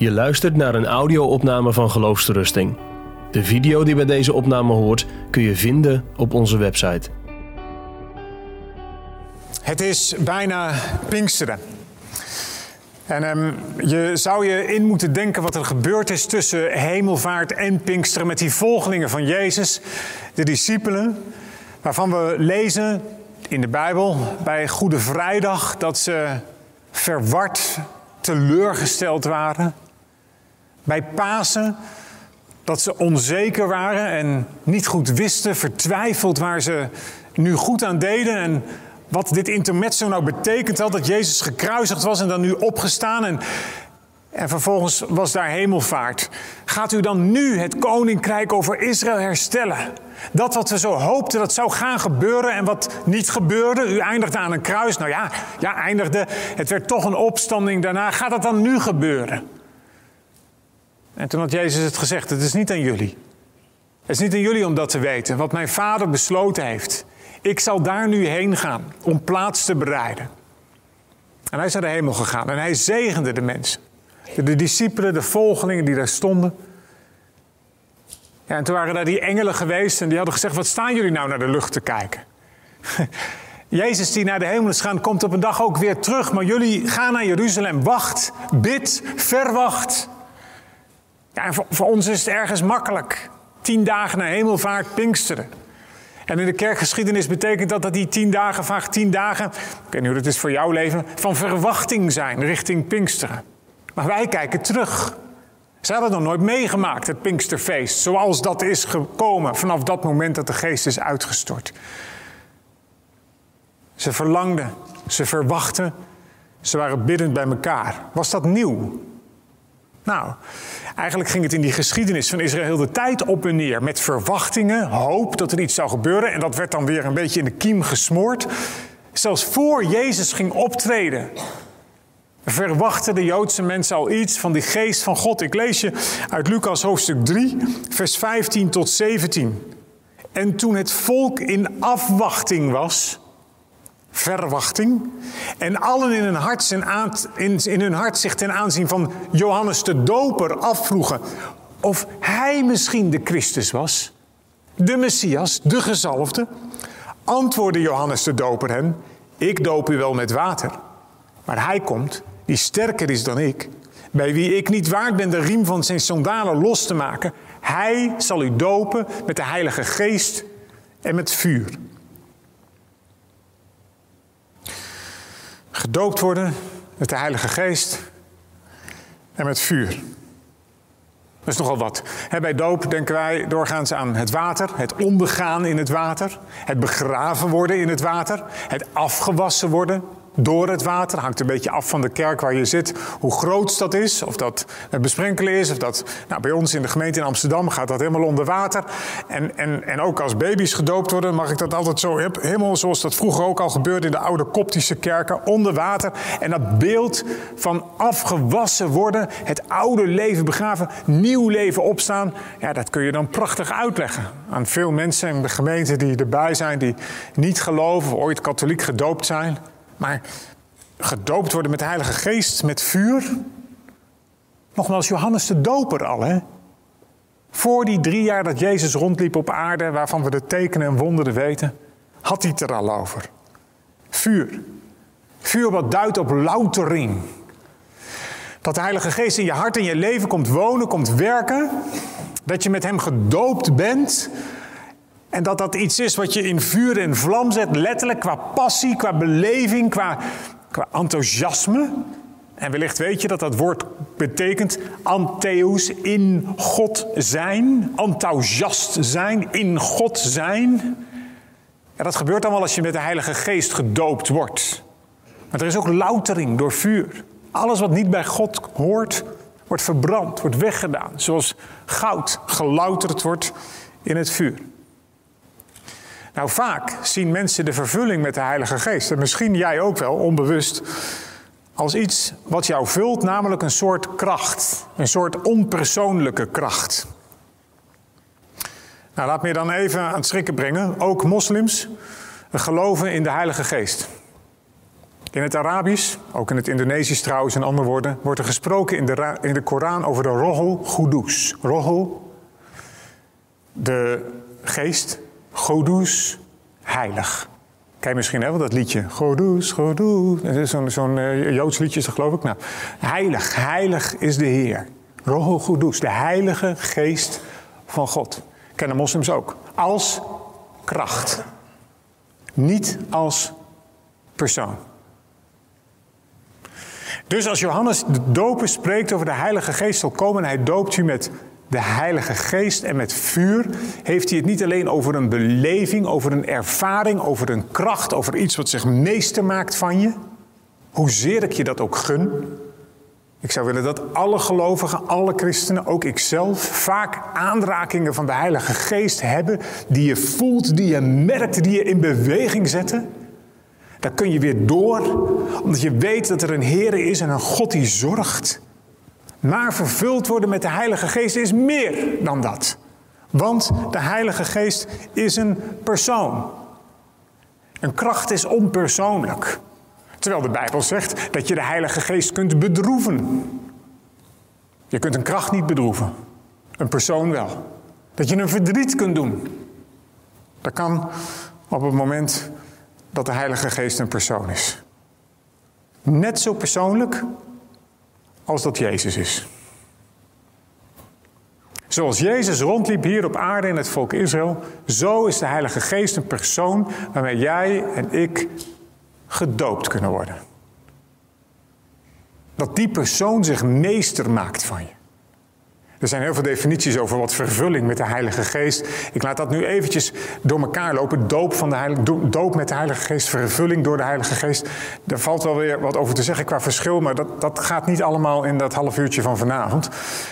Je luistert naar een audio-opname van Geloofsterusting. De video die bij deze opname hoort kun je vinden op onze website. Het is bijna Pinksteren. En ehm, je zou je in moeten denken wat er gebeurd is tussen hemelvaart en Pinksteren met die volgelingen van Jezus, de discipelen, waarvan we lezen in de Bijbel bij Goede Vrijdag dat ze verward, teleurgesteld waren. Bij Pasen dat ze onzeker waren en niet goed wisten, vertwijfeld waar ze nu goed aan deden en wat dit intermezzo nou betekent had, dat Jezus gekruisigd was en dan nu opgestaan en, en vervolgens was daar hemelvaart. Gaat u dan nu het koninkrijk over Israël herstellen? Dat wat we zo hoopten dat zou gaan gebeuren en wat niet gebeurde. U eindigde aan een kruis. Nou ja, ja, eindigde. Het werd toch een opstanding daarna. Gaat dat dan nu gebeuren? En toen had Jezus het gezegd: Het is niet aan jullie. Het is niet aan jullie om dat te weten. Wat mijn vader besloten heeft. Ik zal daar nu heen gaan om plaats te bereiden. En hij is naar de hemel gegaan en hij zegende de mensen. De discipelen, de volgelingen die daar stonden. Ja, en toen waren daar die engelen geweest en die hadden gezegd: Wat staan jullie nou naar de lucht te kijken? Jezus die naar de hemel is gaan, komt op een dag ook weer terug. Maar jullie gaan naar Jeruzalem. Wacht, bid, verwacht. Voor, voor ons is het ergens makkelijk. Tien dagen naar hemelvaart, Pinksteren. En in de kerkgeschiedenis betekent dat dat die tien dagen vaak tien dagen, ik weet niet hoe dat is voor jouw leven, van verwachting zijn richting Pinksteren. Maar wij kijken terug. Ze hadden nog nooit meegemaakt, het Pinksterfeest, zoals dat is gekomen vanaf dat moment dat de geest is uitgestort. Ze verlangden, ze verwachten, ze waren biddend bij elkaar. Was dat nieuw? Nou, eigenlijk ging het in die geschiedenis van Israël de tijd op en neer. Met verwachtingen, hoop dat er iets zou gebeuren. En dat werd dan weer een beetje in de kiem gesmoord. Zelfs voor Jezus ging optreden, verwachten de Joodse mensen al iets van die geest van God. Ik lees je uit Lucas hoofdstuk 3, vers 15 tot 17. En toen het volk in afwachting was, verwachting. En allen in hun, hart in, in hun hart zich ten aanzien van Johannes de Doper afvroegen of hij misschien de Christus was, de Messias, de gezalfde, antwoordde Johannes de Doper hen: Ik doop u wel met water, maar hij komt, die sterker is dan ik, bij wie ik niet waard ben de riem van zijn sandalen los te maken. Hij zal u dopen met de Heilige Geest en met vuur. Gedoopt worden met de Heilige Geest en met vuur. Dat is nogal wat. bij doop denken wij doorgaans aan het water, het ondergaan in het water, het begraven worden in het water, het afgewassen worden door het water. Hangt een beetje af van de kerk waar je zit, hoe groot dat is. Of dat het besprenkelen is. Of dat, nou, bij ons in de gemeente in Amsterdam gaat dat helemaal onder water. En, en, en ook als baby's gedoopt worden, mag ik dat altijd zo, helemaal zoals dat vroeger ook al gebeurde in de oude koptische kerken, onder water. En dat beeld van afgewassen worden, het oude leven begraven, nieuw leven opstaan. Ja, dat kun je dan prachtig uitleggen aan veel mensen in de gemeente die erbij zijn, die niet geloven of ooit katholiek gedoopt zijn. Maar gedoopt worden met de Heilige Geest, met vuur. Nogmaals, Johannes de Doper al, hè? Voor die drie jaar dat Jezus rondliep op aarde, waarvan we de tekenen en wonderen weten, had hij het er al over. Vuur. Vuur wat duidt op loutering. Dat de Heilige Geest in je hart en je leven komt wonen, komt werken. Dat je met Hem gedoopt bent en dat dat iets is wat je in vuur en vlam zet, letterlijk qua passie, qua beleving, qua, qua enthousiasme. En wellicht weet je dat dat woord betekent antheus, in God zijn, enthousiast zijn, in God zijn. Dat gebeurt allemaal als je met de Heilige Geest gedoopt wordt. Maar er is ook loutering door vuur. Alles wat niet bij God hoort, wordt verbrand, wordt weggedaan. Zoals goud gelouterd wordt in het vuur. Nou, vaak zien mensen de vervulling met de Heilige Geest, en misschien jij ook wel, onbewust, als iets wat jou vult, namelijk een soort kracht, een soort onpersoonlijke kracht. Nou, laat me dan even aan het schrikken brengen. Ook moslims geloven in de Heilige Geest. In het Arabisch, ook in het Indonesisch trouwens en andere woorden, wordt er gesproken in de, in de Koran over de Rohel Gudus. Rohel, de geest, Godus, heilig. Kijk misschien wel dat liedje. Godus, Godus. Zo'n zo'n uh, Joods liedje, geloof ik. Nou, heilig, heilig is de Heer. Rohel Gudus, de heilige geest van God. Kennen moslims ook. Als kracht. Niet als persoon. Dus als Johannes de dopen spreekt over de Heilige Geest zal komen en hij doopt u met de Heilige Geest en met vuur, heeft hij het niet alleen over een beleving, over een ervaring, over een kracht, over iets wat zich meester maakt van je. Hoezeer ik je dat ook gun. Ik zou willen dat alle gelovigen, alle christenen, ook ikzelf, vaak aanrakingen van de Heilige Geest hebben, die je voelt, die je merkt, die je in beweging zetten. Daar kun je weer door, omdat je weet dat er een Heer is en een God die zorgt. Maar vervuld worden met de Heilige Geest is meer dan dat. Want de Heilige Geest is een persoon. Een kracht is onpersoonlijk. Terwijl de Bijbel zegt dat je de Heilige Geest kunt bedroeven. Je kunt een kracht niet bedroeven, een persoon wel. Dat je een verdriet kunt doen. Dat kan op het moment dat de Heilige Geest een persoon is. Net zo persoonlijk als dat Jezus is. Zoals Jezus rondliep hier op aarde in het volk Israël, zo is de Heilige Geest een persoon waarmee jij en ik gedoopt kunnen worden. Dat die persoon zich meester maakt van je. Er zijn heel veel definities over wat vervulling met de Heilige Geest. Ik laat dat nu eventjes door elkaar lopen. Doop, van de Heilige, doop met de Heilige Geest, vervulling door de Heilige Geest. Daar valt wel weer wat over te zeggen qua verschil, maar dat, dat gaat niet allemaal in dat half uurtje van vanavond.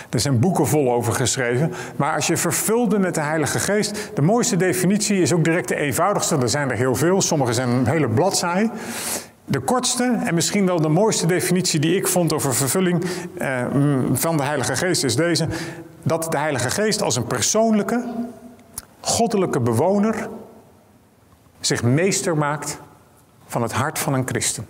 Er zijn boeken vol over geschreven. Maar als je vervulde met de Heilige Geest, de mooiste definitie is ook direct de eenvoudigste. Er zijn er heel veel, sommige zijn een hele bladzij. De kortste en misschien wel de mooiste definitie die ik vond over vervulling eh, van de Heilige Geest is deze: dat de Heilige Geest als een persoonlijke, goddelijke bewoner zich meester maakt van het hart van een christen.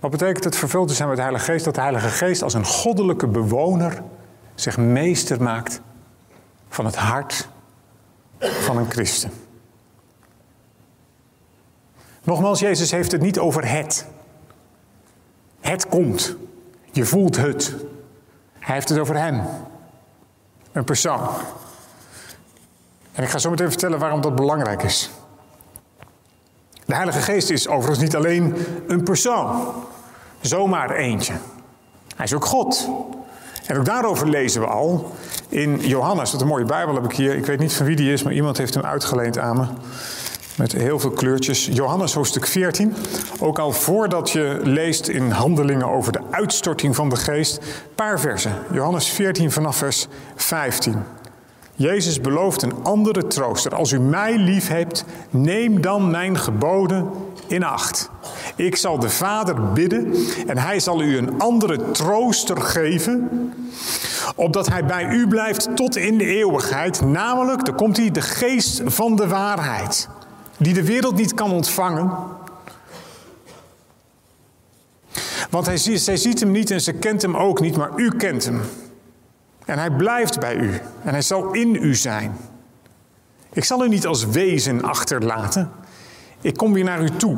Wat betekent het vervuld te zijn met de Heilige Geest? Dat de Heilige Geest als een goddelijke bewoner zich meester maakt van het hart van een christen. Nogmaals, Jezus heeft het niet over het. Het komt. Je voelt het. Hij heeft het over hem. Een persoon. En ik ga zo meteen vertellen waarom dat belangrijk is. De Heilige Geest is overigens niet alleen een persoon. Zomaar eentje. Hij is ook God. En ook daarover lezen we al in Johannes. Wat een mooie Bijbel heb ik hier. Ik weet niet van wie die is, maar iemand heeft hem uitgeleend aan me. Met heel veel kleurtjes. Johannes hoofdstuk 14. Ook al voordat je leest in handelingen over de uitstorting van de geest. Paar versen. Johannes 14 vanaf vers 15. Jezus belooft een andere trooster. Als u mij lief hebt, neem dan mijn geboden in acht. Ik zal de Vader bidden en hij zal u een andere trooster geven, opdat hij bij u blijft tot in de eeuwigheid. Namelijk, daar komt hij, de geest van de waarheid die de wereld niet kan ontvangen. Want hij, zij ziet hem niet en ze kent hem ook niet, maar u kent hem. En hij blijft bij u en hij zal in u zijn. Ik zal u niet als wezen achterlaten. Ik kom weer naar u toe.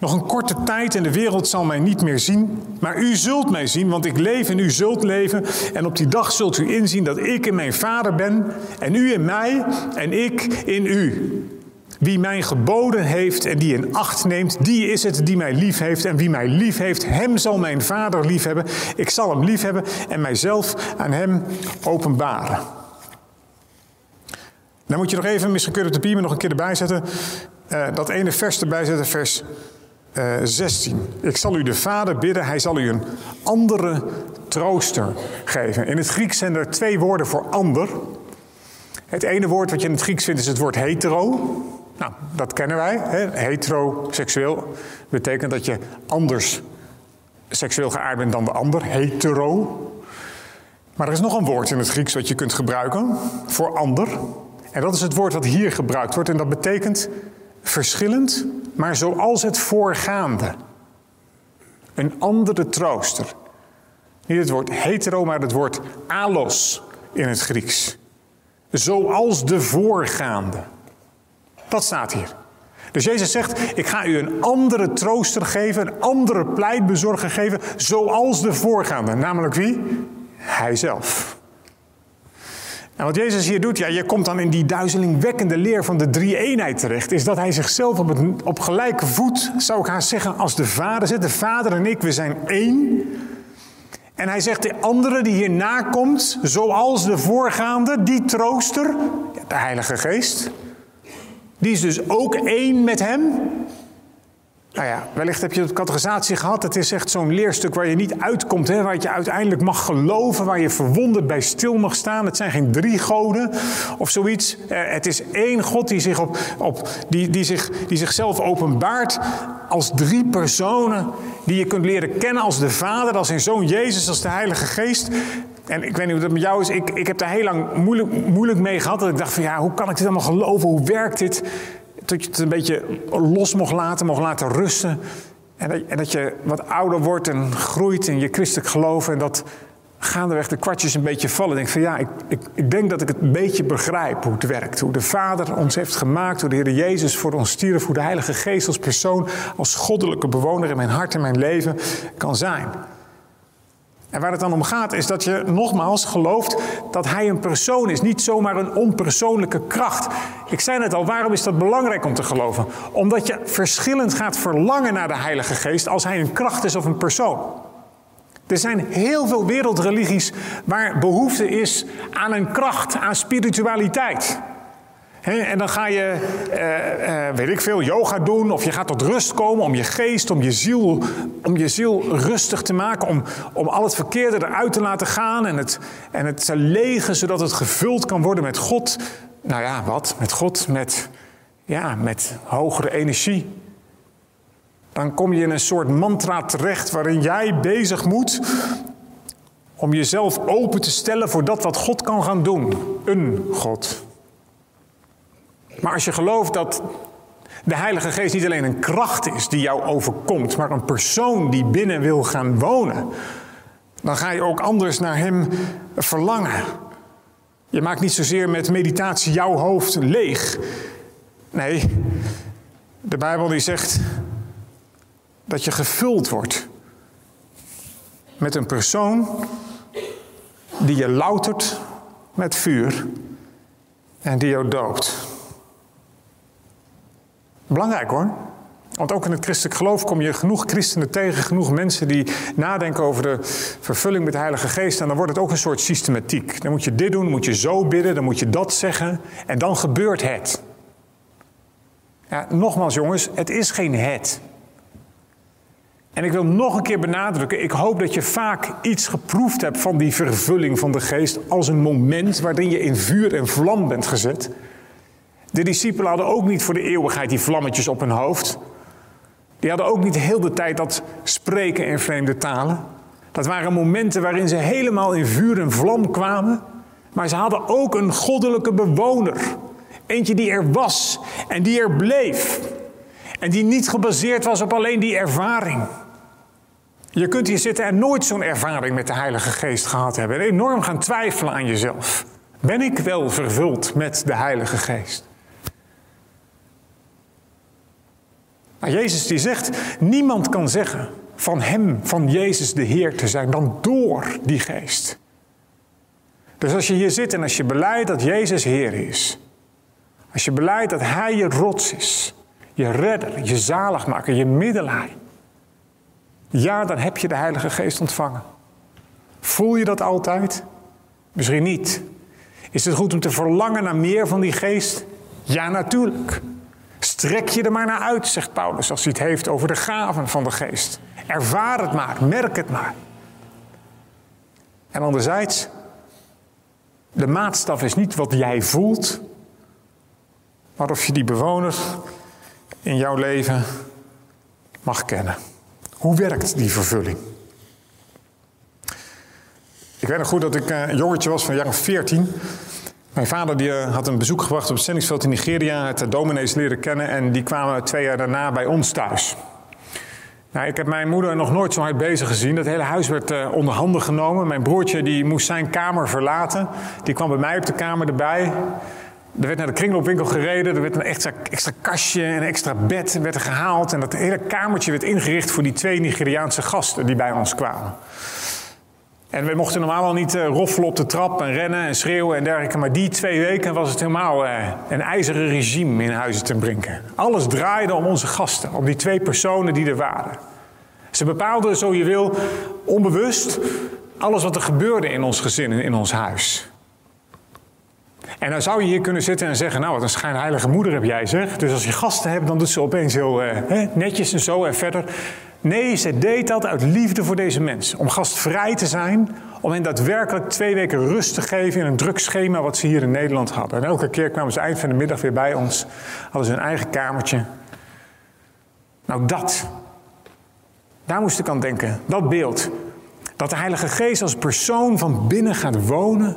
Nog een korte tijd en de wereld zal mij niet meer zien. Maar u zult mij zien, want ik leef en u zult leven. En op die dag zult u inzien dat ik in mijn Vader ben. En u in mij en ik in u. Wie mij geboden heeft en die in acht neemt, die is het die mij lief heeft. En wie mij lief heeft, hem zal mijn vader lief hebben. Ik zal hem lief hebben en mijzelf aan hem openbaren. Dan moet je nog even, misschien kun de nog een keer erbij zetten. Uh, dat ene vers erbij zetten, vers uh, eh, 16. Ik zal u de Vader bidden, hij zal u een andere trooster geven. In het Grieks zijn er twee woorden voor ander. Het ene woord wat je in het Grieks vindt is het woord hetero. Nou, dat kennen wij. Hè? Heteroseksueel betekent dat je anders seksueel geaard bent dan de ander. Hetero. Maar er is nog een woord in het Grieks wat je kunt gebruiken voor ander. En dat is het woord wat hier gebruikt wordt. En dat betekent verschillend, maar zoals het voorgaande. Een andere trooster. Niet het woord hetero, maar het woord alos in het Grieks. Zoals de voorgaande. Dat staat hier. Dus Jezus zegt, ik ga u een andere trooster geven, een andere pleitbezorger geven, zoals de voorgaande. Namelijk wie? Hij zelf. En wat Jezus hier doet, ja, je komt dan in die duizelingwekkende leer van de drie-eenheid terecht, is dat hij zichzelf op, op gelijke voet, zou ik haast zeggen, als de Vader zet. De Vader en ik, we zijn één. En hij zegt, de andere die hierna komt, zoals de voorgaande, die trooster, de Heilige Geest, die is dus ook één met hem. Nou ja, wellicht heb je het categorisatie gehad. Het is echt zo'n leerstuk waar je niet uitkomt. Hè, waar je uiteindelijk mag geloven. Waar je verwonderd bij stil mag staan. Het zijn geen drie goden of zoiets. Eh, het is één God die, zich op, op, die, die, zich, die zichzelf openbaart als drie personen. Die je kunt leren kennen als de Vader, als zijn Zoon Jezus, als de Heilige Geest. En ik weet niet hoe dat met jou is. Ik, ik heb daar heel lang moeilijk, moeilijk mee gehad. Dat ik dacht van ja, hoe kan ik dit allemaal geloven? Hoe werkt dit? Dat je het een beetje los mocht laten, mocht laten rusten. En dat, en dat je wat ouder wordt en groeit in je christelijk geloof. En dat gaandeweg de kwartjes een beetje vallen. Denk van ja, ik, ik, ik denk dat ik het een beetje begrijp hoe het werkt. Hoe de Vader ons heeft gemaakt, hoe de Heer Jezus voor ons stierf. Hoe de Heilige Geest als persoon, als goddelijke bewoner in mijn hart en mijn leven kan zijn. En waar het dan om gaat is dat je nogmaals gelooft dat hij een persoon is, niet zomaar een onpersoonlijke kracht. Ik zei net al, waarom is dat belangrijk om te geloven? Omdat je verschillend gaat verlangen naar de Heilige Geest als hij een kracht is of een persoon. Er zijn heel veel wereldreligies waar behoefte is aan een kracht, aan spiritualiteit en dan ga je, uh, uh, weet ik veel, yoga doen of je gaat tot rust komen om je geest, om je ziel, om je ziel rustig te maken, om, om al het verkeerde eruit te laten gaan en het, en het te legen zodat het gevuld kan worden met God. Nou ja, wat? Met God, met, ja, met hogere energie. Dan kom je in een soort mantra terecht waarin jij bezig moet om jezelf open te stellen voor dat wat God kan gaan doen. Een God. Maar als je gelooft dat de Heilige Geest niet alleen een kracht is die jou overkomt, maar een persoon die binnen wil gaan wonen, dan ga je ook anders naar Hem verlangen. Je maakt niet zozeer met meditatie jouw hoofd leeg. Nee, de Bijbel die zegt dat je gevuld wordt met een persoon die je loutert met vuur en die jou doopt. Belangrijk hoor. Want ook in het christelijk geloof kom je genoeg christenen tegen, genoeg mensen die nadenken over de vervulling met de Heilige Geest. En dan wordt het ook een soort systematiek. Dan moet je dit doen, dan moet je zo bidden, dan moet je dat zeggen. En dan gebeurt het. Ja, nogmaals jongens, het is geen het. En ik wil nog een keer benadrukken, ik hoop dat je vaak iets geproefd hebt van die vervulling van de geest als een moment waarin je in vuur en vlam bent gezet. De discipelen hadden ook niet voor de eeuwigheid die vlammetjes op hun hoofd. Die hadden ook niet heel de tijd dat spreken in vreemde talen. Dat waren momenten waarin ze helemaal in vuur en vlam kwamen. Maar ze hadden ook een goddelijke bewoner. Eentje die er was en die er bleef. En die niet gebaseerd was op alleen die ervaring. Je kunt hier zitten en nooit zo'n ervaring met de Heilige Geest gehad hebben. En enorm gaan twijfelen aan jezelf. Ben ik wel vervuld met de Heilige Geest? Maar Jezus die zegt, niemand kan zeggen van Hem, van Jezus de Heer te zijn, dan door die geest. Dus als je hier zit en als je beleidt dat Jezus Heer is, als je beleidt dat Hij je rots is, je redder, je zaligmaker, je middelaar, ja, dan heb je de Heilige Geest ontvangen. Voel je dat altijd? Misschien niet. Is het goed om te verlangen naar meer van die geest? Ja, natuurlijk. Strek je er maar naar uit, zegt Paulus, als hij het heeft over de gaven van de geest. Ervaar het maar, merk het maar. En anderzijds, de maatstaf is niet wat jij voelt, maar of je die bewoner in jouw leven mag kennen. Hoe werkt die vervulling? Ik weet nog goed dat ik eh, een jongetje was van of 14. Mijn vader die eh, had een bezoek gebracht op het zendingsveld in Nigeria, het dominees leren kennen en die kwamen twee jaar daarna bij ons thuis. Nou, ik heb mijn moeder nog nooit zo hard bezig gezien. Het hele huis werd uh, onder handen genomen. Mijn broertje die moest zijn kamer verlaten. Die kwam bij mij op de kamer erbij. Er werd naar de kringloopwinkel gereden. Er werd een extra, extra kastje en een extra bed werd er gehaald. En dat hele kamertje werd ingericht voor die twee Nigeriaanse gasten die bij ons kwamen. En we mochten normaal al niet uh, roffelen op de trap en rennen en schreeuwen en dergelijke. Maar die twee weken was het helemaal uh, een ijzeren regime in huizen te brinken. Alles draaide om onze gasten, om die twee personen die er waren. Ze bepaalden, zo je wil, onbewust alles wat er gebeurde in ons gezin en in ons huis. En dan zou je hier kunnen zitten en zeggen, nou wat een schijnheilige moeder heb jij zeg. Dus als je gasten hebt, dan doet ze opeens heel uh, netjes en zo en verder. Nee, ze deed dat uit liefde voor deze mensen. Om gastvrij te zijn, om hen daadwerkelijk twee weken rust te geven in een druk schema wat ze hier in Nederland hadden. En elke keer kwamen ze eind van de middag weer bij ons, hadden ze hun eigen kamertje. Nou, dat, daar moest ik aan denken, dat beeld. Dat de Heilige Geest als persoon van binnen gaat wonen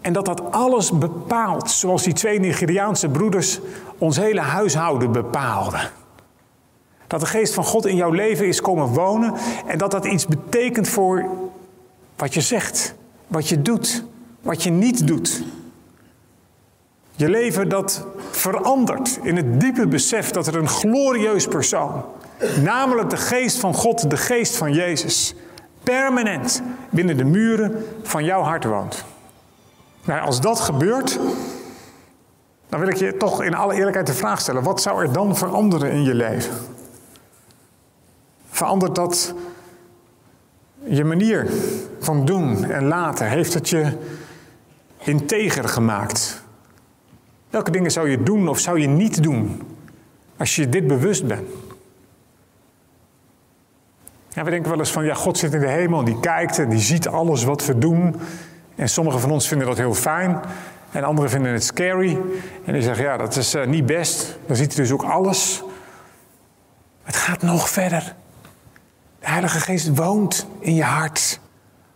en dat dat alles bepaalt, zoals die twee Nigeriaanse broeders ons hele huishouden bepaalden. Dat de geest van God in jouw leven is komen wonen en dat dat iets betekent voor wat je zegt, wat je doet, wat je niet doet. Je leven dat verandert in het diepe besef dat er een glorieus persoon, namelijk de geest van God, de geest van Jezus, permanent binnen de muren van jouw hart woont. Nou, als dat gebeurt, dan wil ik je toch in alle eerlijkheid de vraag stellen: wat zou er dan veranderen in je leven? Verandert dat je manier van doen en laten? Heeft het je integer gemaakt? Welke dingen zou je doen of zou je niet doen als je dit bewust bent? Ja, we denken wel eens van, ja, God zit in de hemel en die kijkt en die ziet alles wat we doen. En sommigen van ons vinden dat heel fijn en anderen vinden het scary. En die zeggen, ja, dat is uh, niet best. Dan ziet hij dus ook alles. Het gaat nog verder. De Heilige Geest woont in je hart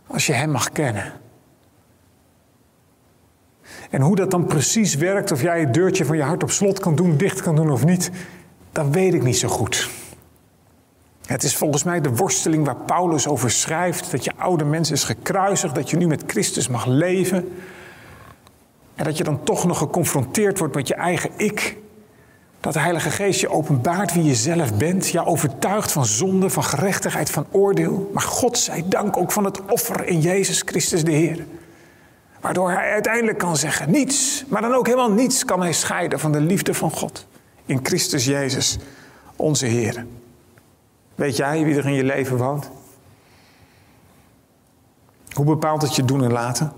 als je Hem mag kennen. En hoe dat dan precies werkt, of jij het deurtje van je hart op slot kan doen, dicht kan doen of niet, dat weet ik niet zo goed. Het is volgens mij de worsteling waar Paulus over schrijft: dat je oude mens is gekruisigd, dat je nu met Christus mag leven. En dat je dan toch nog geconfronteerd wordt met je eigen ik. Dat de Heilige Geest je openbaart wie je zelf bent. Ja, overtuigt van zonde, van gerechtigheid, van oordeel. Maar God zij dank ook van het offer in Jezus Christus de Heer. Waardoor hij uiteindelijk kan zeggen: niets, maar dan ook helemaal niets kan hij scheiden van de liefde van God. In Christus Jezus, onze Heer. Weet jij wie er in je leven woont? Hoe bepaalt het je doen en laten?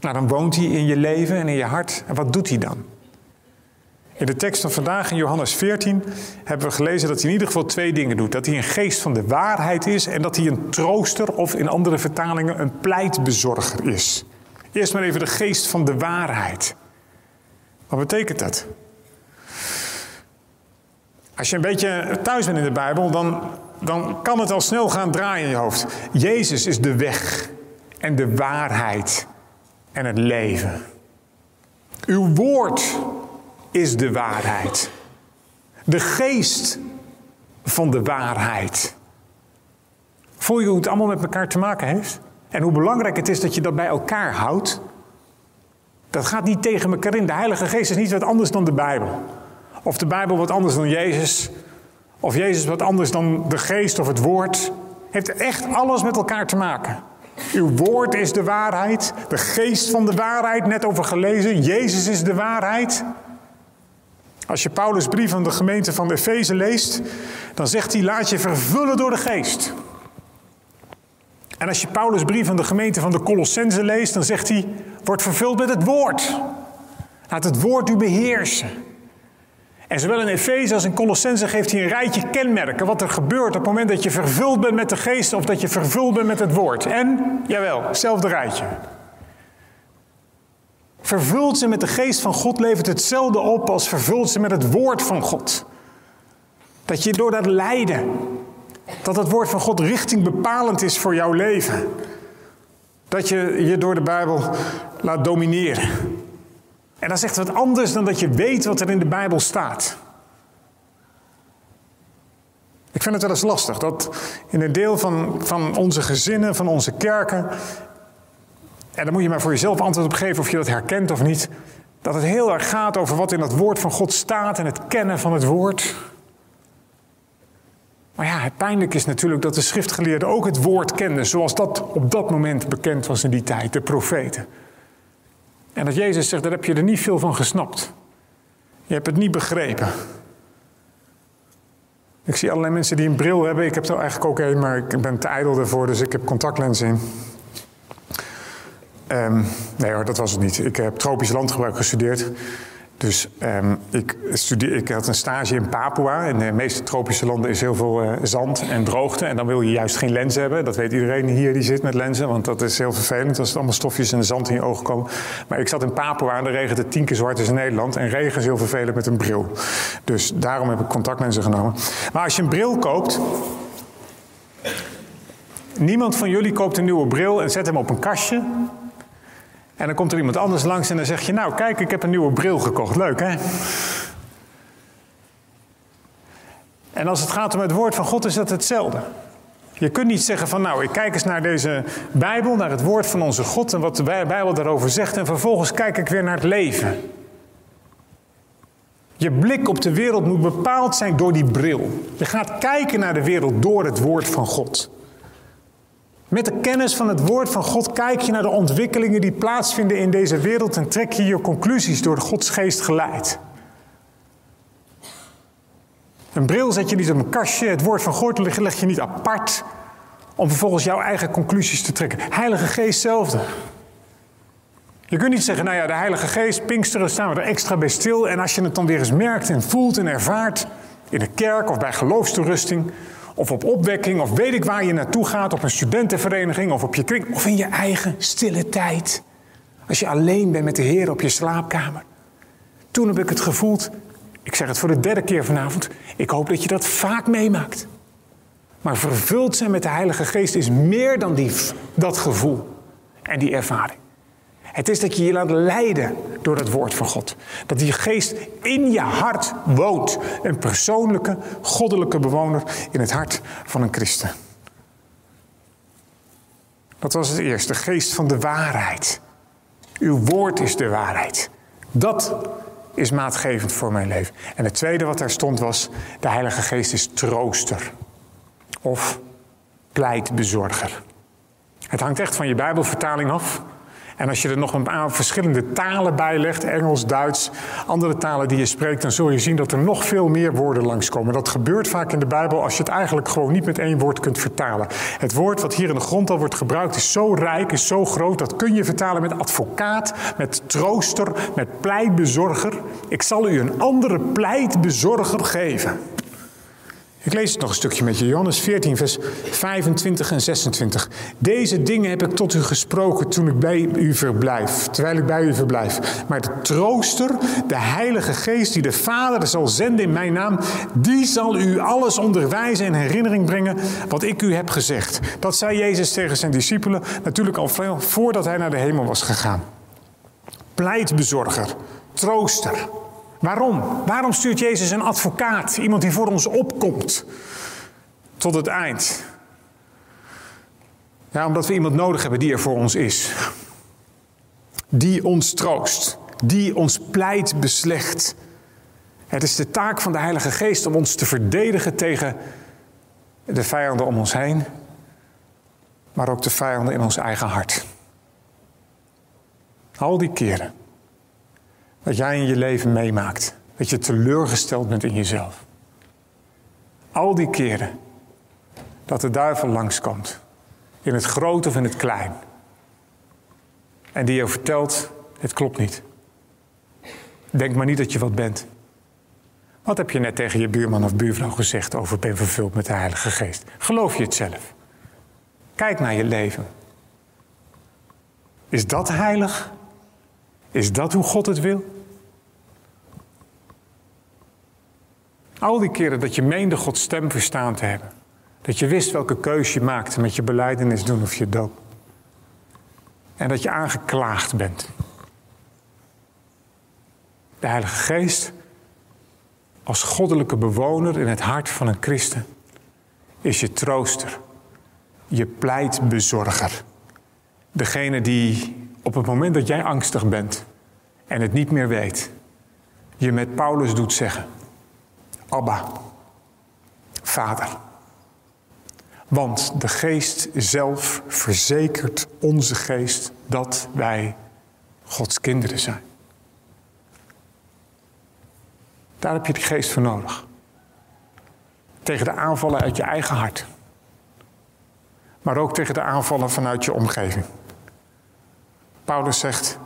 Nou, dan woont hij in je leven en in je hart. En wat doet hij dan? In de tekst van vandaag in Johannes 14 hebben we gelezen dat hij in ieder geval twee dingen doet. Dat hij een geest van de waarheid is en dat hij een trooster of in andere vertalingen een pleitbezorger is. Eerst maar even de geest van de waarheid. Wat betekent dat? Als je een beetje thuis bent in de Bijbel, dan, dan kan het al snel gaan draaien in je hoofd. Jezus is de weg en de waarheid en het leven. Uw woord is de waarheid. De geest van de waarheid. Voel je hoe het allemaal met elkaar te maken heeft? En hoe belangrijk het is dat je dat bij elkaar houdt? Dat gaat niet tegen elkaar in. De Heilige Geest is niet wat anders dan de Bijbel. Of de Bijbel wat anders dan Jezus. Of Jezus wat anders dan de geest of het woord. Heeft echt alles met elkaar te maken. Uw woord is de waarheid. De geest van de waarheid, net over gelezen. Jezus is de waarheid. Als je Paulus' brief aan de gemeente van Efeze leest, dan zegt hij: laat je vervullen door de geest. En als je Paulus' brief aan de gemeente van de Colossense leest, dan zegt hij: word vervuld met het woord. Laat het woord u beheersen. En zowel in Efeze als in Colossense geeft hij een rijtje kenmerken. Wat er gebeurt op het moment dat je vervuld bent met de geest of dat je vervuld bent met het woord. En, jawel, hetzelfde rijtje. Vervuld ze met de geest van God levert hetzelfde op als vervuld ze met het woord van God. Dat je door dat lijden, dat het woord van God richting bepalend is voor jouw leven. Dat je je door de Bijbel laat domineren. En dat is echt wat anders dan dat je weet wat er in de Bijbel staat. Ik vind het wel eens lastig dat in een deel van, van onze gezinnen, van onze kerken, en dan moet je maar voor jezelf antwoord op geven of je dat herkent of niet, dat het heel erg gaat over wat in dat woord van God staat en het kennen van het woord. Maar ja, het pijnlijk is natuurlijk dat de schriftgeleerden ook het woord kenden zoals dat op dat moment bekend was in die tijd, de profeten. En dat Jezus zegt, daar heb je er niet veel van gesnapt. Je hebt het niet begrepen. Ik zie allerlei mensen die een bril hebben. Ik heb er eigenlijk ook een, maar ik ben te ijdel daarvoor, dus ik heb contactlenzen in. Um, nee hoor, dat was het niet. Ik heb tropisch landgebruik gestudeerd. Dus um, ik, studeer, ik had een stage in Papua. In de meeste tropische landen is heel veel uh, zand en droogte. En dan wil je juist geen lenzen hebben. Dat weet iedereen hier die zit met lenzen. Want dat is heel vervelend als het allemaal stofjes en zand in je ogen komen. Maar ik zat in Papua en regent het tien keer zwart als in Nederland. En regen is heel vervelend met een bril. Dus daarom heb ik contactlenzen genomen. Maar als je een bril koopt... Niemand van jullie koopt een nieuwe bril en zet hem op een kastje en dan komt er iemand anders langs en dan zeg je: Nou, kijk, ik heb een nieuwe bril gekocht. Leuk, hè? En als het gaat om het woord van God, is dat hetzelfde. Je kunt niet zeggen van nou, ik kijk eens naar deze Bijbel, naar het woord van onze God en wat de Bijbel daarover zegt en vervolgens kijk ik weer naar het leven. Je blik op de wereld moet bepaald zijn door die bril. Je gaat kijken naar de wereld door het woord van God. Met de kennis van het woord van God kijk je naar de ontwikkelingen die plaatsvinden in deze wereld en trek je je conclusies door Gods geest geleid. Een bril zet je niet op een kastje, het woord van God leg je niet apart om vervolgens jouw eigen conclusies te trekken. Heilige Geest hetzelfde. Je kunt niet zeggen, nou ja, de Heilige Geest, Pinksteren staan we er extra bij stil. En als je het dan weer eens merkt en voelt en ervaart, in de kerk of bij geloofstoerusting, of op opwekking, of weet ik waar je naartoe gaat, op een studentenvereniging of op je kring, of in je eigen stille tijd. Als je alleen bent met de Heer op je slaapkamer. Toen heb ik het gevoeld, ik zeg het voor de derde keer vanavond, ik hoop dat je dat vaak meemaakt. Maar vervuld zijn met de Heilige Geest is meer dan die, dat gevoel en die ervaring. Het is dat je je laat leiden door het woord van God. Dat die geest in je hart woont. Een persoonlijke, goddelijke bewoner in het hart van een christen. Dat was het eerste, geest van de waarheid. Uw woord is de waarheid. Dat is maatgevend voor mijn leven. En het tweede wat daar stond was, de Heilige Geest is trooster. Of pleitbezorger. Het hangt echt van je Bijbelvertaling af. En als je er nog een paar verschillende talen bij legt, Engels, Duits, andere talen die je spreekt, dan zul je zien dat er nog veel meer woorden langskomen. Dat gebeurt vaak in de Bijbel als je het eigenlijk gewoon niet met één woord kunt vertalen. Het woord wat hier in de grond al wordt gebruikt is zo rijk, is zo groot, dat kun je vertalen met advocaat, met trooster, met pleitbezorger. Ik zal u een andere pleitbezorger geven. Ik lees het nog een stukje met je. Johannes 14, vers 25 en 26. Deze dingen heb ik tot u gesproken toen ik bij u verblijf, terwijl ik bij u verblijf. Maar de trooster, de Heilige Geest, die de Vader zal zenden in mijn naam, die zal u alles onderwijzen en herinnering brengen wat ik u heb gezegd. Dat zei Jezus tegen zijn discipelen, natuurlijk al voordat hij naar de hemel was gegaan. Pleitbezorger, trooster. Waarom? Waarom stuurt Jezus een advocaat? Iemand die voor ons opkomt tot het eind. Ja, omdat we iemand nodig hebben die er voor ons is. Die ons troost. Die ons pleit beslecht. Het is de taak van de Heilige Geest om ons te verdedigen tegen de vijanden om ons heen. Maar ook de vijanden in ons eigen hart. Al die keren wat jij in je leven meemaakt. Dat je teleurgesteld bent in jezelf. Al die keren dat de duivel langskomt. In het groot of in het klein. En die je vertelt, het klopt niet. Denk maar niet dat je wat bent. Wat heb je net tegen je buurman of buurvrouw gezegd over ben vervuld met de Heilige Geest? Geloof je het zelf? Kijk naar je leven. Is dat heilig? Is dat hoe God het wil? Al die keren dat je meende Gods stem verstaan te hebben. Dat je wist welke keus je maakte met je beleidenis doen of je doop. en dat je aangeklaagd bent. De Heilige Geest, als goddelijke bewoner in het hart van een christen, is je trooster, je pleitbezorger. Degene die op het moment dat jij angstig bent en het niet meer weet, je met Paulus doet zeggen: Abba, Vader. Want de geest zelf verzekert onze geest dat wij Gods kinderen zijn. Daar heb je de geest voor nodig. Tegen de aanvallen uit je eigen hart. Maar ook tegen de aanvallen vanuit je omgeving. Paulus zegt: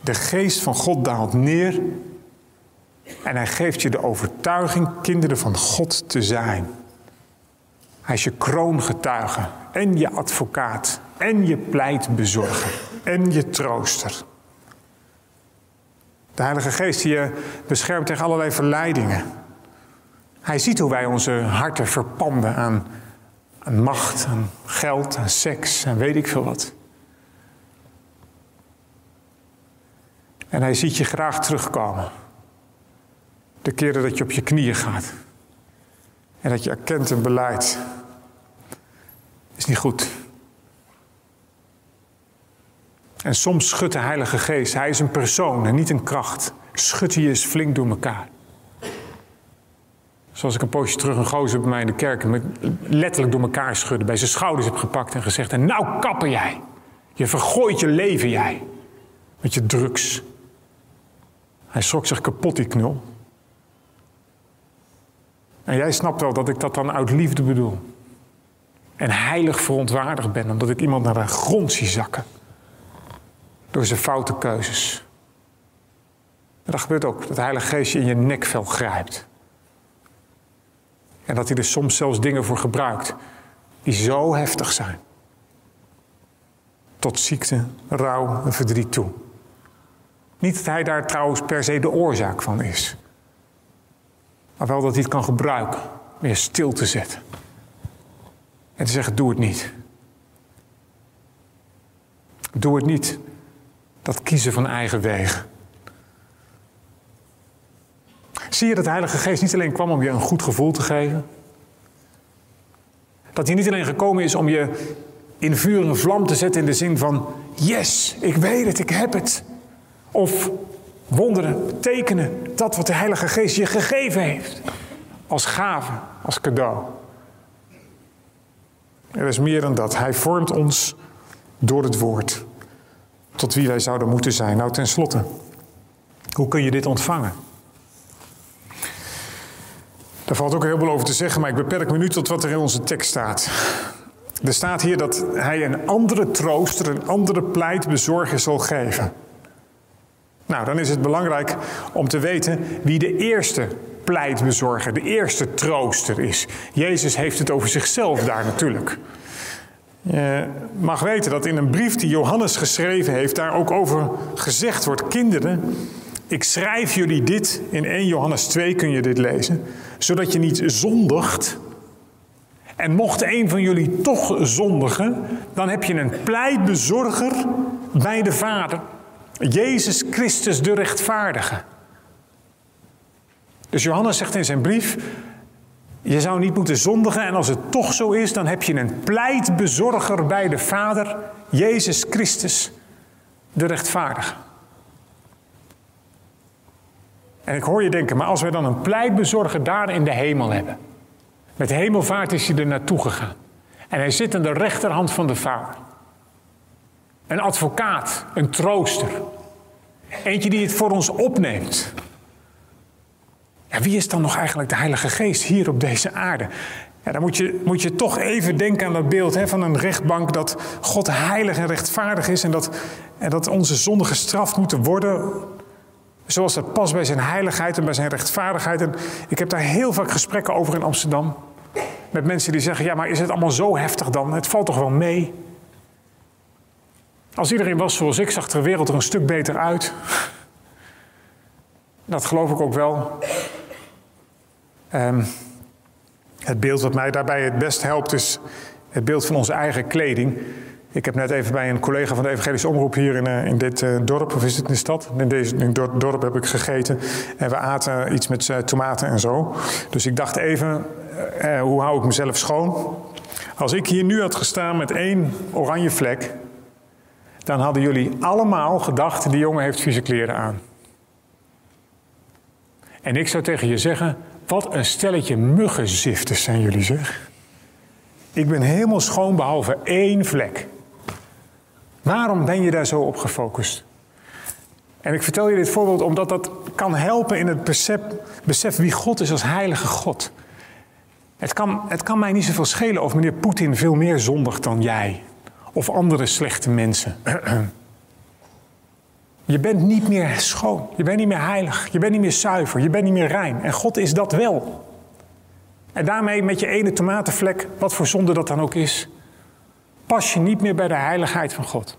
De geest van God daalt neer en hij geeft je de overtuiging kinderen van God te zijn. Hij is je kroongetuige en je advocaat en je pleitbezorger en je trooster. De Heilige Geest die je beschermt tegen allerlei verleidingen. Hij ziet hoe wij onze harten verpanden aan, aan macht, aan geld, aan seks en weet ik veel wat. En hij ziet je graag terugkomen. De keren dat je op je knieën gaat. En dat je erkent en beleidt. Is niet goed. En soms schudt de Heilige Geest. Hij is een persoon en niet een kracht. Schudt hij eens flink door elkaar. Zoals ik een poosje terug een gozer bij mij in de kerk letterlijk door elkaar schudden. Bij zijn schouders heb gepakt en gezegd: En nou kappen jij. Je vergooit je leven jij. Met je drugs. Hij schrok zich kapot, die knul. En jij snapt wel dat ik dat dan uit liefde bedoel. En heilig verontwaardigd ben omdat ik iemand naar de grond zie zakken. Door zijn foute keuzes. En dat gebeurt ook, dat de Heilige Geest je in je nekvel grijpt. En dat hij er soms zelfs dingen voor gebruikt die zo heftig zijn. Tot ziekte, rouw en verdriet toe. Niet dat hij daar trouwens per se de oorzaak van is. Maar wel dat hij het kan gebruiken om je stil te zetten. En te zeggen, doe het niet. Doe het niet. Dat kiezen van eigen wegen. Zie je dat de Heilige Geest niet alleen kwam om je een goed gevoel te geven? Dat hij niet alleen gekomen is om je in vuur en vlam te zetten in de zin van: Yes, ik weet het, ik heb het. Of wonderen, tekenen, dat wat de Heilige Geest je gegeven heeft. Als gave, als cadeau. Er is meer dan dat. Hij vormt ons door het woord. Tot wie wij zouden moeten zijn. Nou, tenslotte, hoe kun je dit ontvangen? Daar valt ook heel veel over te zeggen, maar ik beperk me nu tot wat er in onze tekst staat. Er staat hier dat hij een andere trooster, een andere pleitbezorger zal geven. Nou, dan is het belangrijk om te weten wie de eerste pleitbezorger, de eerste trooster is. Jezus heeft het over zichzelf daar natuurlijk. Je mag weten dat in een brief die Johannes geschreven heeft, daar ook over gezegd wordt: Kinderen, ik schrijf jullie dit, in 1 Johannes 2 kun je dit lezen, zodat je niet zondigt. En mocht een van jullie toch zondigen, dan heb je een pleitbezorger bij de Vader. Jezus Christus de rechtvaardige. Dus Johannes zegt in zijn brief: Je zou niet moeten zondigen, en als het toch zo is, dan heb je een pleitbezorger bij de Vader, Jezus Christus de rechtvaardige. En ik hoor je denken, maar als we dan een pleitbezorger daar in de hemel hebben. Met hemelvaart is hij er naartoe gegaan. En hij zit aan de rechterhand van de Vader. Een advocaat, een trooster. Eentje die het voor ons opneemt. Ja, wie is dan nog eigenlijk de Heilige Geest hier op deze aarde? Ja, dan moet je, moet je toch even denken aan dat beeld hè, van een rechtbank dat God heilig en rechtvaardig is en dat, en dat onze zonden gestraft moeten worden zoals dat past bij zijn heiligheid en bij zijn rechtvaardigheid. En ik heb daar heel vaak gesprekken over in Amsterdam. Met mensen die zeggen, ja maar is het allemaal zo heftig dan? Het valt toch wel mee? Als iedereen was zoals ik, zag de wereld er een stuk beter uit. Dat geloof ik ook wel. Um, het beeld wat mij daarbij het best helpt is het beeld van onze eigen kleding. Ik heb net even bij een collega van de Evangelische Omroep hier in, uh, in dit uh, dorp, of is het in de stad? In, deze, dit dorp heb ik gegeten. En we aten iets met uh, tomaten en zo. Dus ik dacht even, hoe hou ik mezelf schoon? Als ik hier nu had gestaan met één oranje vlek, dan hadden jullie allemaal gedacht, die jongen heeft vieze kleren aan. En ik zou tegen je zeggen, wat een stelletje muggenzifters zijn jullie zeg. Ik ben helemaal schoon behalve één vlek. Waarom ben je daar zo op gefocust? En ik vertel je dit voorbeeld omdat dat kan helpen in het besef, besef wie God is als heilige God. Het kan, het kan mij niet zoveel schelen of meneer Poetin veel meer zondigt dan jij. Of andere slechte mensen. Je bent niet meer schoon. Je bent niet meer heilig. Je bent niet meer zuiver. Je bent niet meer rein. En God is dat wel. En daarmee met je ene tomatenvlek, wat voor zonde dat dan ook is, pas je niet meer bij de heiligheid van God.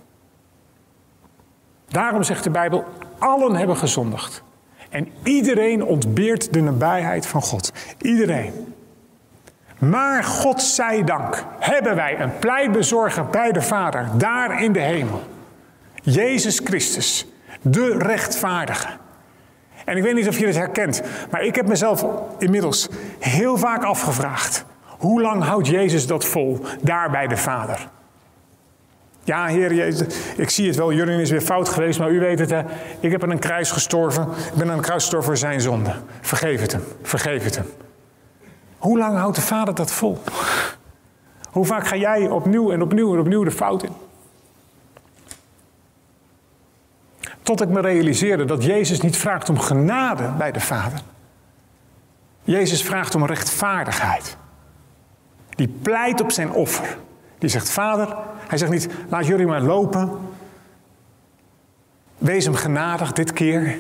Daarom zegt de Bijbel, allen hebben gezondigd. En iedereen ontbeert de nabijheid van God. Iedereen. Maar God zij dank hebben wij een pleitbezorger bij de Vader, daar in de hemel. Jezus Christus, de rechtvaardige. En ik weet niet of je het herkent, maar ik heb mezelf inmiddels heel vaak afgevraagd. Hoe lang houdt Jezus dat vol, daar bij de Vader? Ja, Heer Jezus, ik zie het wel, jullie is weer fout geweest, maar u weet het, hè? ik heb aan een kruis gestorven. Ik ben aan een kruis gestorven voor zijn zonde. Vergeef het hem, vergeef het hem. Hoe lang houdt de Vader dat vol? Hoe vaak ga jij opnieuw en opnieuw en opnieuw de fout in? Tot ik me realiseerde dat Jezus niet vraagt om genade bij de Vader. Jezus vraagt om rechtvaardigheid. Die pleit op zijn offer. Die zegt, Vader, hij zegt niet, laat jullie maar lopen. Wees hem genadig dit keer.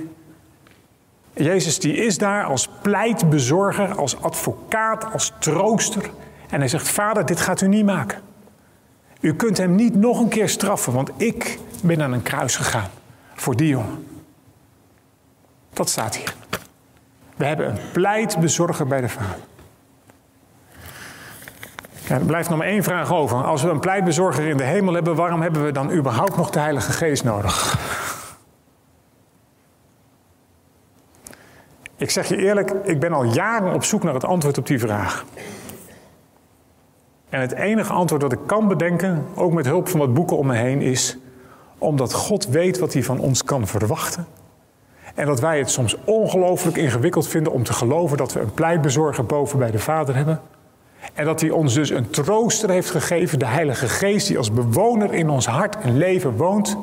Jezus die is daar als pleitbezorger, als advocaat, als trooster. En hij zegt, Vader, dit gaat u niet maken. U kunt hem niet nog een keer straffen, want ik ben aan een kruis gegaan voor die jongen. Dat staat hier. We hebben een pleitbezorger bij de Vader. Er blijft nog maar één vraag over. Als we een pleitbezorger in de hemel hebben, waarom hebben we dan überhaupt nog de Heilige Geest nodig? Ik zeg je eerlijk, ik ben al jaren op zoek naar het antwoord op die vraag. En het enige antwoord dat ik kan bedenken, ook met hulp van wat boeken om me heen, is omdat God weet wat hij van ons kan verwachten. En dat wij het soms ongelooflijk ingewikkeld vinden om te geloven dat we een pleitbezorger boven bij de Vader hebben. En dat hij ons dus een trooster heeft gegeven, de Heilige Geest, die als bewoner in ons hart en leven woont.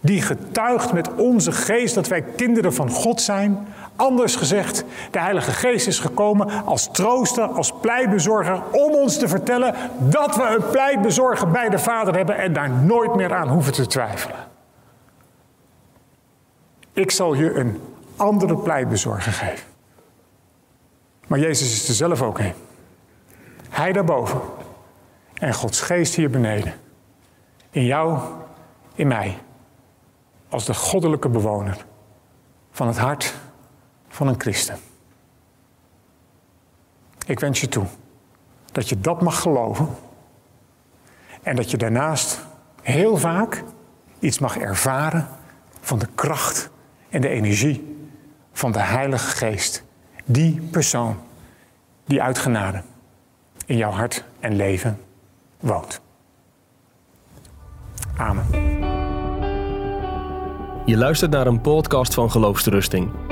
Die getuigt met onze geest dat wij kinderen van God zijn. Anders gezegd, de Heilige Geest is gekomen als trooster, als pleitbezorger, om ons te vertellen dat we een pleitbezorger bij de Vader hebben en daar nooit meer aan hoeven te twijfelen. Ik zal je een andere pleitbezorger geven. Maar Jezus is er zelf ook heen. Hij daarboven. En Gods geest hier beneden. In jou, in mij. Als de goddelijke bewoner van het hart van een christen. Ik wens je toe dat je dat mag geloven en dat je daarnaast heel vaak iets mag ervaren van de kracht en de energie van de Heilige Geest. Die persoon die uit genade in jouw hart en leven woont. Amen. Je luistert naar een podcast van Geloofsterusting.